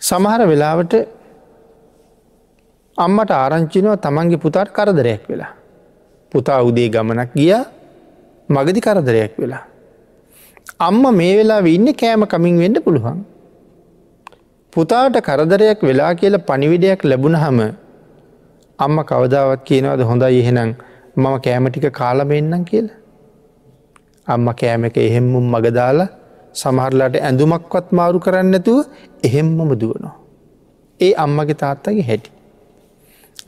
සමහර වෙලාවට අම්මට ආරංචිනව තමන්ගේ පුතාට කරදරයක් වෙලා. පුතා උදේ ගමනක් ගිය මගදි කරදරයක් වෙලා. අම්ම මේ වෙලා ඉන්න කෑම කමින් වෙන්න පුළුවන්. පුතාට කරදරයක් වෙලා කියල පනිවිඩයක් ලැබුණ හම අම්ම කවදාවත් කියනවද හොඳයි එහෙනම් මම කෑමටික කාලමෙන්න්නම් කියලා. අම්ම කෑම එක එහෙම්මුම් මගදාලා සමහරලාට ඇඳුමක්වත් මාරු කරන්නතුව එහෙම්මම දුවනවා. ඒ අම්මගේ තාත්තගේ හැටි.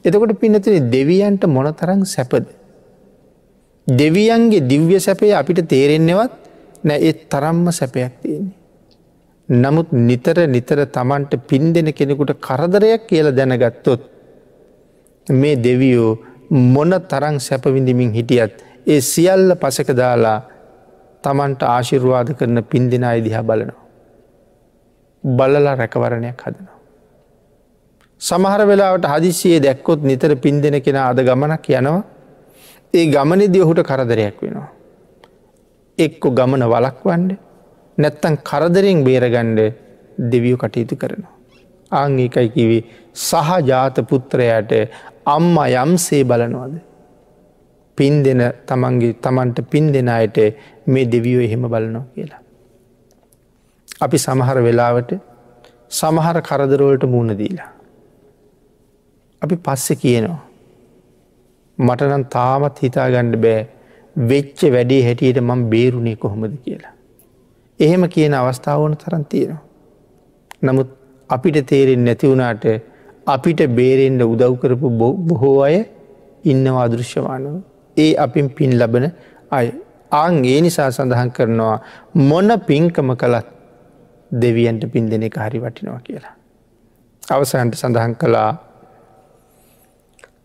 එතකොට පිනතින දෙවියන්ට මොනතරං සැපද. දෙවියන්ගේ දිව්‍ය සැපය අපිට තේරෙන්නෙවත් නෑ ඒ තරම්ම සැපයක් තියෙන්නේ. නමුත් නිතර නිතර තමන්ට පින් දෙන කෙනෙකුට කරදරයක් කියල දැනගත්තොත් මේ දෙවියෝ මොන තරං සැපවිඳමින් හිටියත් ඒ සියල්ල පසක දාලා තමන්ට ආශිර්වාද කරන පින් දෙෙන අයිදිහා බලනවා. බලලා රැකවරණයක් හදනවා. සමහර වෙලාවට හදිසියේ දැක්කොත් නිතර පින් දෙෙන කෙන අද ගමනක් යනවා ඒ ගමනෙදි ඔහුට කරදරයක් වෙනවා. එක්කො ගමන වලක්වන්ඩ නැත්තන් කරදරෙන් බේරගණ්ඩ දෙවියෝ කටයුතු කරනවා. ආංගේකයි කිවේ සහජාත පුත්‍රයට අම්ම යම්සේ බලනවාද. පින් දෙන තමන්ගේ තමන්ට පින් දෙන අයට මේ දෙවියෝ එහෙම බලනවා කියලා. අපි සමහර වෙලාවට සමහර කරදරවලට මුණ දීලා. අපි පස්සෙ කියනවා. මටනම් තාමත් හිතාගණ්ඩ බෑ වෙච්ච වැඩේ හැටියට මං බේරුණේ කොහොමද කියලා. එහෙම කියන අවස්ථාවන තරන් තියෙනවා. නමුත් අපිට තේරෙන් නැතිවුණට අපිට බේරෙන්ට උදව් කරපු බොහෝ අය ඉන්නවා අදෘශ්‍යමානව. ඒ අපින් පින් ලබන අය. ආං ඒ නිසා සඳහන් කරනවා මොන පින්කම කළත් දෙවියන්ට පින් දෙන එක හරි වටිනවා කියලා. අවසන්ට සඳහන් කළා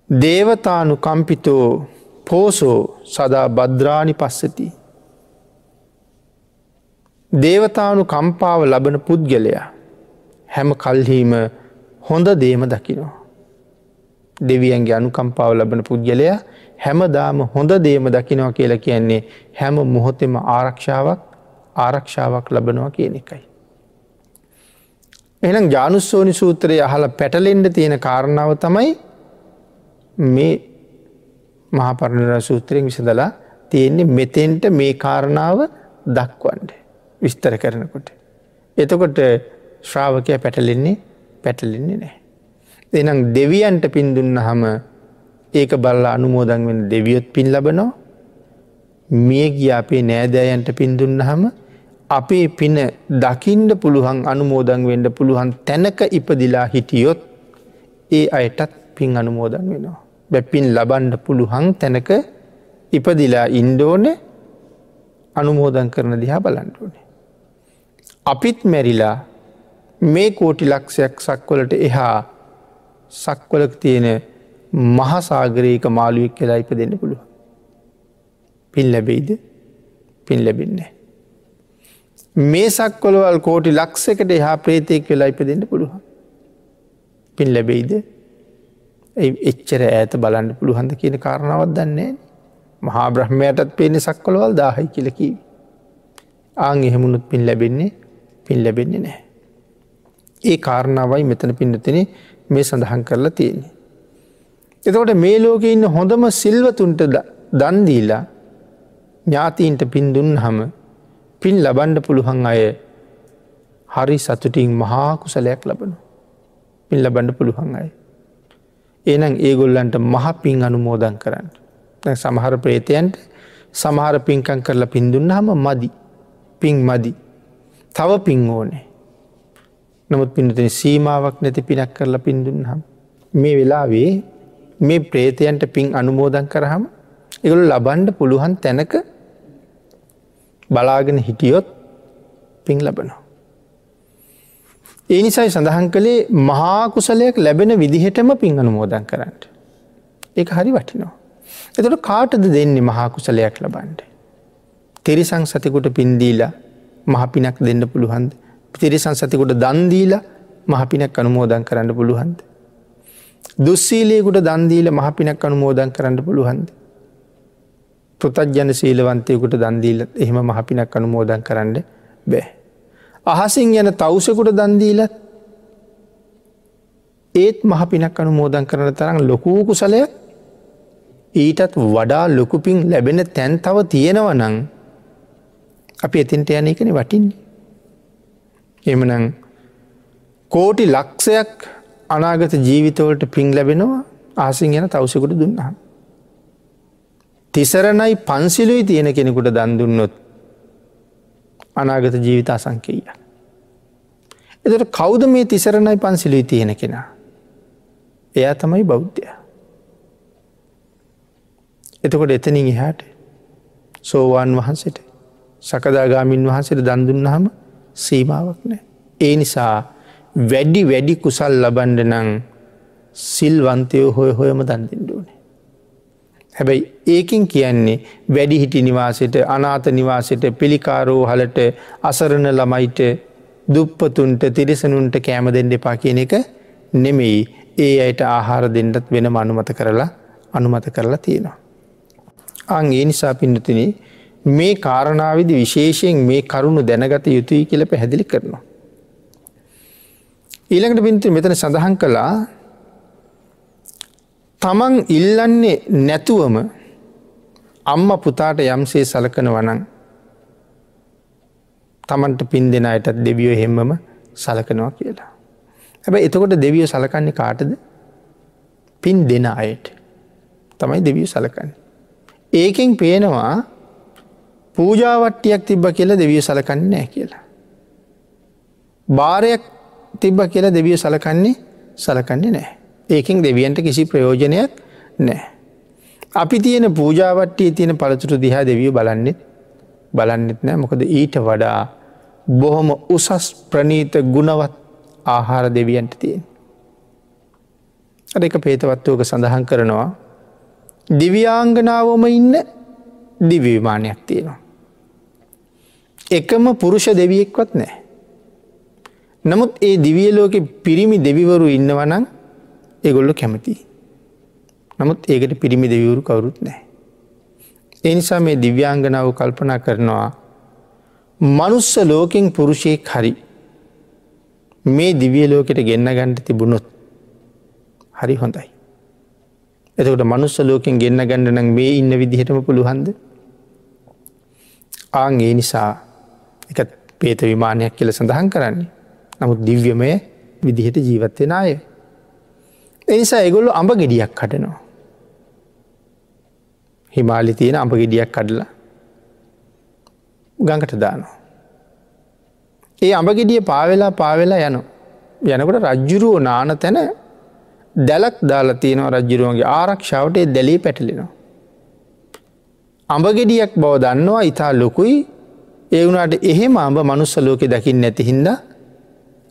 දේවතානු කම්පිතෝ පෝසෝ සදා බද්‍රාණි පස්සති. දේවතානු කම්පාව ලබන පුද්ගලයා හැම කල්හීම හොඳ දේම දකිනවා. දෙවියන්ගේ අනුකම්පාව ලබන පුද්ගලයා හැමදාම හොඳ දේම දකිනවා කියලා කියන්නේ හැම මොහොතෙම ආරක්ෂාවක් ආරක්ෂාවක් ලබනවා කියන එකයි. එනම් ජානුස්සෝනි සූත්‍රයේ අහල පැටලෙන්ඩ තියෙන කාරණාව තමයි මේ මහපරණර සූත්‍රයෙන් විසඳලා තියෙන්නේ මෙතෙන්ට මේ කාරණාව දක්වන්ඩ විස්තර කරනකොට. එතකොට ශ්‍රාවකය පැටලෙන්නේ පැටලෙන්නේ නෑ. එනම් දෙවියන්ට පින්දුන්න හම ඒක බල්ලා අනුමෝදන් වෙන දෙවියොත් පින් ලබනෝ මිය ගිය අපේ නෑදෑයන්ට පින්දුන්න හම අපේ පින දකින්ඩ පුළුවන් අනුමෝදන් වෙන්ඩ පුළුවන් තැනක ඉපදිලා හිටියොත් ඒ අයටත් පින් අනුමෝදන් වෙනවා. බැපින් ලබන්ඩ පුළුවන් තැනක ඉපදිලා ඉන්ඩෝන අනුමෝදන් කරන දිහා බලන්ඩුවනේ. අපිත් මැරිලා මේ කෝටි ලක්ෂයක් සක්වලට එහා සක්වලක් තියෙන මහසාගරයක මාළුවෙක් කියලා ඉප දෙන්න පුළුව. පින් ලැබෙයිද පින් ලැබෙන්නේ. මේ සක්කොළවල් කෝටි ලක්සකට එහා ප්‍රේතයෙක් වෙලා ඉප දෙන්න පුළුවන්. පින් ලැබෙයිද එච්චර ඇත බලන්න පුළුවන්ද කියන කාරණාවත් දන්නේ මහා බ්‍රහ්මයටත් පේන සක්කොළවල් දාහයි කියලකී. ආං එහෙමුණුත් පින් ලැබෙන්නේ පින් ලැබෙන්නේ නෑ. ඒ කාරණාවයි මෙතන පින්නතන මේ සඳහන් කරලා තියෙන්නේ. එතකොට මේ ලෝක ඉන්න හොඳම සිල්වතුන්ට දන්දීලා ඥාතීන්ට පින්දුන් හම පින් ලබන්ඩ පුළුවන් අය හරි සතුටින් මහා කුසලයක් ලබනු. පින් ලබන්ඩ පුළුවන් අය. ඒනම් ඒගොල්ලන්ට මහ පින් අනුමෝදන් කරන්න. සමහර ප්‍රේතයන්ට සමහර පින්කං කරලා පින්දුන්න හම මදි පින් මදි. තව පින් ඕනේ. නමුත් පිනතන සීමාවක් නැති පිනක් කරලා පින්දුන්හම්. මේ වෙලාවේ මේ ප්‍රේතයන්ට පින් අනුමෝදන් කරහම එගොලු ලබන්ඩ පුළුවන් තැනක බලාගෙන හිටියොත් පින් ලබනවා. ඒ නිසයි සඳහන් කළේ මහාකුසලයක් ලැබෙන විදිහටම පින් අනුමෝදන් කරන්නට. ඒක හරි වටිනවා. එතට කාටද දෙන්නේ මහාකුසලයක් ලබන්ට. තිරිසං සතිකුට පින්දීලා මහපිනක් දෙන්න පුළුවන්ද. තිරිසං සතිකුට දන්දීලා මහපිනක් අනුමෝදන් කරන්න පුළුවන්ද. දුස්සීලයකුට දන්දීල මහපිනක් අනුමෝදන් කරන්න පුළුවන්ද. පෘතජ්ජන සීලවන්තයකුට දන්දීල එහෙම මහපිනක් අනුමෝදන් කරන්න බෑ. අහසින් යන තවසකුට දන්දීලත් ඒත් මහපිනක් අනුමෝදන් කරන තරම් ලොකූ කුසලය ඊටත් වඩා ලොකුපින් ලැබෙන තැන් තව තියෙනව නං අපි එතින්ට යන එකන වටින්නේ. එමනං කෝටි ලක්ෂයක් අනාගත ජීවිතවලට පින් ලැබෙනවා ආසින් යන තවසකුට දුන්නා. තිසරණයි පන්සිලුයි තියෙන කෙනෙකුට දන්දුන්නොත් අනාගත ජීවිත අසංකීය. එතට කෞද මේ තිසරණයි පන්සිලුයි තියෙන කෙනා. එයා තමයි බෞද්ධය. එතකොට එතනින් එහාට සෝවාන් වහන්සට සකදාගාමින් වහන්සට දන්දුන්නහම සීමාවක් නෑ. ඒ නිසා වැඩි වැඩි කුසල් ලබන්ඩ නං සිල්වන්තයෝ හොය හොයම දන්දෙන්ඩුවනේ. හැබැයි ඒකින් කියන්නේ වැඩිහිටි නිවාසට අනාත නිවාසට පිළිකාරෝ හලට අසරණ ළමයිට දුප්පතුන්ට තිරිසනුන්ට කෑම දෙන්න එපා කියන එක නෙමෙයි ඒ අයට ආහාර දෙන්නත් වෙන අනුමත කරලා අනුමත කරලා තියෙනවා. අං ඒ නිසා පින්නතින මේ කාරණාවිදි විශේෂයෙන් මේ කරුණු දැනගත යුතුයි කියල පැහැදිලි කරනවා. ඊළඟට පින්ති මෙතන සඳහන් කළා තමන් ඉල්ලන්නේ නැතුවම අම්ම පුතාට යම්සේ සලකන වනං තමන්ට පින් දෙෙන අයටත් දෙවියෝ හෙම්මම සලකනවා කියලා. හැබැ එතකොට දෙවියෝ සලකන්නේ කාටද පින් දෙන අයට තමයි දෙවිය සලකන්න. ඒකෙන් පේනවා පූජාවට්ටියක් තිබ්බ කියලා දෙවිය සලකන්නේ නෑ කියලා. භාරයක් තිබ්බ කියලා දෙවිය සලකන්නේ සලකන්නේ නෑ. ඒකින් දෙවියන්ට කිසි ප්‍රයෝජනයක් නෑ. අපි තියෙන පූජාවට්ටිය තියෙන පළතුරු දිහා දෙවිය බලන්නෙත් බලන්නෙත් නෑ මොකද ඊට වඩා බොහොම උසස් ප්‍රනීත ගුණවත් ආහාර දෙවියන්ට තියෙන්. අද එක පේතවත්වෝක සඳහන් කරනවා දිව්‍යාංගනාවම ඉන්න දිවීමානයක් තියෙනවා. එකම පුරුෂ දෙවියෙක්වත් නෑ. නමුත් ඒ දිවියලෝක පිරිමි දෙවිවරු ඉන්නවනං ඒගොල්ලො කැමති. නමුත් ඒකට පිරිමි දෙවිවරු කවුරුත් නෑ. එනිසා මේ දිව්‍යාංගනාව කල්පනා කරනවා මනුස්ස ලෝකෙන් පුරුෂයෙක් හරි මේ දිවිය ලෝකෙට ගෙන්න්න ගණ්ඩ තිබුණොත් හරි හොඳයි. එතකට මනුස්ස ලෝකෙන් ගෙන්න්න ගණඩ නම් මේ ඉන්න විදිහටම පුළුහන්ද ආං ඒ නිසා එක පේත විමානයක් කියල සඳහන් කරන්නේ නමුත් දිව්‍යමය විදිහට ජීවත්වෙන අය. එනිසා එගොල්ලු අඹ ගෙඩියක් කටනවා. හිමාලි තියෙන අඹ ගෙඩියක් කඩලා ගඟට දානවා. ඒ අඹගෙඩිය පාවෙලා පාවෙලා යනු. යනකොට රජ්ජුරුවෝ නාන තැන දැලක් දාලා තියෙනවා රජ්ජුරුවන්ගේ ආරක්ෂාවට දැලී පැටලෙනවා. අඹගෙඩියක් බව දන්නවා ඉතා ලොකුයි ඒ වුණට එහෙම අඹ මනුස්ස ලෝකෙ දකිින් නැතිහින්ද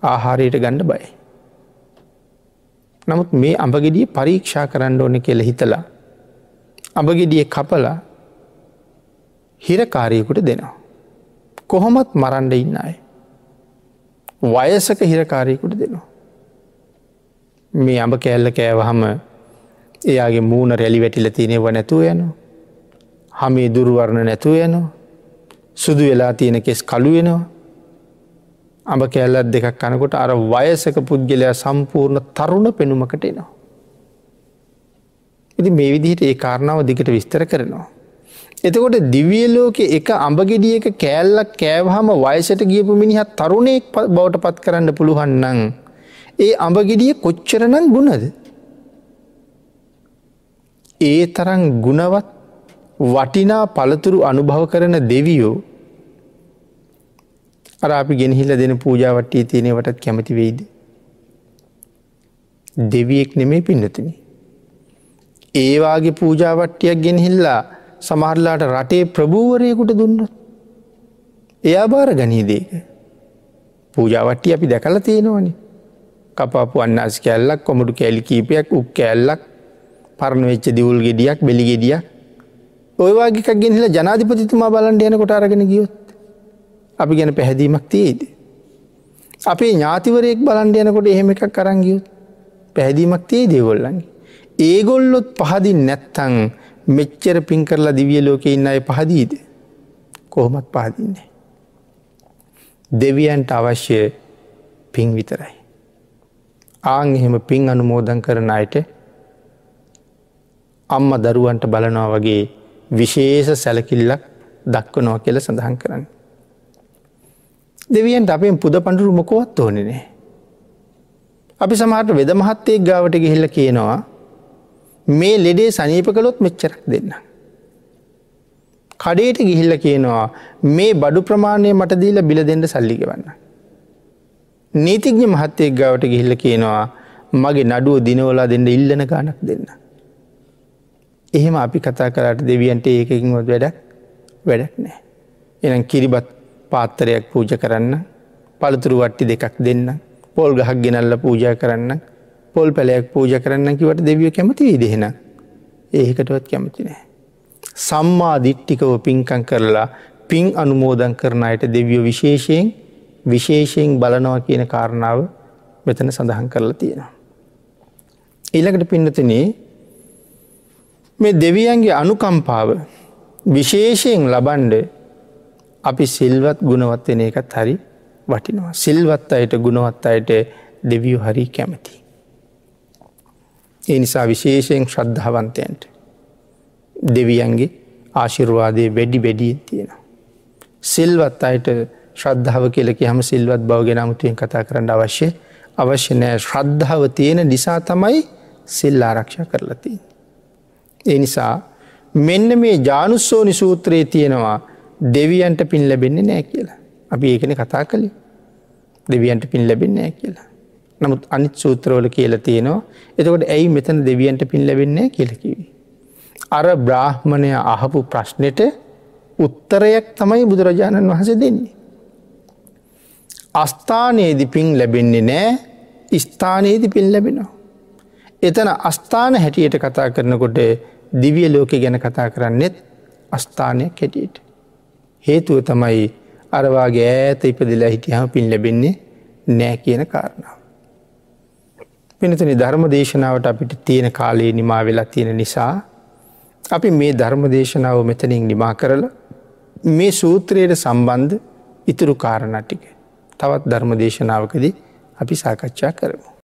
ආහාරයට ගණ්ඩ බයි. නමුත් මේ අඹගෙඩිය පරීක්ෂා කරන්න ඕන කියල හිතලා. අඹගෙඩිය කපලා හිරකාරයකුට දෙනවා. කොහොමත් මරන්ඩ ඉන්න අය. වයසක හිරකාරයකුට දෙනවා. මේ අඹ කෑල්ල කෑවහම එයාගේ මූුණ රැලි වැටිල තියනෙව නැතුව යනවා. හමේ දුරුවරණ නැතුව යනවා. සුදු වෙලා තියෙන කෙස් කළු වෙනවා. අඹ කෑල්ලත් දෙකක් කනකොට අර වයසක පුද්ගලයා සම්පූර්ණ තරුණ පෙනුමකට එනවා. ඉති මේ විදිහට ඒ කාරණාව දිගට විස්තර කරනවා. එතකොට දිවියලෝක එක අඹගෙඩියක කෑල්ලක් කෑවහම වයසට ගියපු මිනිහත් තරුණයෙක් බවට පත් කරන්න පුළුවන්නන්. ඒ අඹගෙඩිය කොච්චරනං ගුණද. ඒ තරන් ගුණවත් වටිනා පළතුරු අනුභව කරන දෙවියෝ අර අපි ගෙනහිල්ල දෙන පූජාවට්ටී තියෙනවටත් කැමති වෙයිද. දෙවියෙක් නෙමේ පින්නතින. ඒවාගේ පූජාවට්ටියක් ගෙනහිල්ලා සමහරලාට රටේ ප්‍රභූවරයකුට දුන්නත්. එයා භාර ගනීදේක. පූජාවට්ටි අපි දැකල තියෙනවනි. කපාපු අන්නස් කැල්ලක් කොමටු කැලි කීපයක් උක් කැල්ලක් පරණ වෙච්ච දිවුල් ගෙඩියක් බෙලි ගෙඩියක් ඔයවාගේක් ගෙනහිල ජනාධිපතිතුමා බලන්ට යන කොට අරගෙන ගියොත් අපි ගැන පැහැදීමක් තියේද. අපේ ඥාතිවරයෙක් බලන්ඩ යනකොට එහෙම එකක් කරංගියොත් පැහැදීමක් තියේ දේගොල්ලන්ගේ. ඒගොල්ලොත් පහදින් නැත්තං මෙච්චර පින් කරලා දිවිය ලෝක ඉන්න අය පහදීද කොහොමත් පහදින්නේ. දෙවියන්ට අවශ්‍ය පින් විතරයි. ආං එහෙම පින් අනුමෝදන් කරන අයට අම්ම දරුවන්ට බලනවා වගේ විශේෂ සැලකිල්ලක් දක්වනවා කියල සඳහන් කරන්න. දෙවියන්ට අපෙන් පුද පණඩුරු මොකොවත් ඕනනේ. අපි සමහට වෙද මහත්තයෙක් ගාවට ගිහිල්ල කියනවා මේ ලෙඩේ සනීප කළොත් මෙච්චරක් දෙන්න. කඩේට ගිහිල්ල කියනවා මේ බඩු ප්‍රමාණය මට දීල බිල දෙන්න සල්ලිගවන්න. නීතිඥ මහත්තයෙක් ගවට ගිහිල්ල කියනවා මගේ නඩුව දිනවලා දෙන්න ඉල්ලන ගානක් දෙන්න. එහෙම අපි කතා කරට දෙවියන්ට ඒකකින්වත් වැඩක් වැඩක් නෑ. එනම් කිරිබත් පාත්තරයක් පූජ කරන්න පළතුරු වට්ටි දෙකක් දෙන්න පොල් ගහක් ගෙනල්ල පූජා කරන්න පොල් පැලයක් පූජ කරන්න කිවට දෙවිය කැමති විදිහෙන ඒකටවත් කැමති නෑ. සම්මා දිට්ටිකව පින්කං කරලා පින් අනුමෝදන් කරන අයට දෙවියෝ විශේෂයෙන් විශේෂයෙන් බලනවා කියන කාරණාව මෙතන සඳහන් කරලා තියෙනවා. ඊළකට පින්නතනේ මේ දෙවියන්ගේ අනුකම්පාව විශේෂයෙන් ලබන්ඩ අපි සිල්වත් ගුණවත් වෙන එකත් හරි වටිනවා. සිල්වත් අයට ගුණවත් අයට දෙවියෝ හරි කැමති. ඒ නිසා විශේෂයෙන් ශ්‍රද්ධාවන්තයන්ට දෙවියන්ගේ ආශිර්වාදය වැඩි වැඩියෙන් තියෙන. සිල්වත් අයට ශ්‍රද්ධාව කියලක හම සිල්වත් බවගෙන අමුතුවෙන් කතා කරන්න අවශ්‍ය අවශ්‍ය නෑ ශ්‍රද්ධාව තියෙන නිසා තමයි සිල් ආරක්ෂ කරලති. ඒ නිසා මෙන්න මේ ජානුස්සෝනි සූත්‍රයේ තියෙනවා දෙවියන්ට පින් ලැබෙන්නේ නෑ කියලා. අපි ඒකන කතා කළේ දෙවියන්ට පින් ලැබෙන්නේ කියලා. නමුත් අනිත් සූත්‍රවල කියල තියෙනවා එතකොට ඇයි මෙතන දෙවියන්ට පින් ලැබෙන්නේ කියලකිවී. අර බ්‍රාහ්මණය අහපු ප්‍රශ්නයට උත්තරයක් තමයි බුදුරජාණන් වහස දෙන්නේ. අස්ථානයේදි පින් ලැබෙන්නේ නෑ ස්ථානයේදි පින් ලැබෙනවා. එතන අස්ථාන හැටියට කතා කරනකොට දිවිය ලෝක ගැන කතා කරන්නෙත් අස්ථානයක් හැටියට. හේතුව තමයි අරවාගේ ඈත ඉපදිලා හිටියහම පින් ලැබෙන්නේ නෑ කියන කාරණාව. පිනතනි ධර්ම දේශනාවට අපිට තියෙන කාලයේ නිමා වෙලා තියෙන නිසා අපි මේ ධර්ම දේශනාව මෙතනින් නිමා කරලා මේ සූත්‍රයට සම්බන්ධ ඉතුරු කාරණටික තවත් ධර්ම දේශනාවකදී අපි සාකච්ඡා කරමු.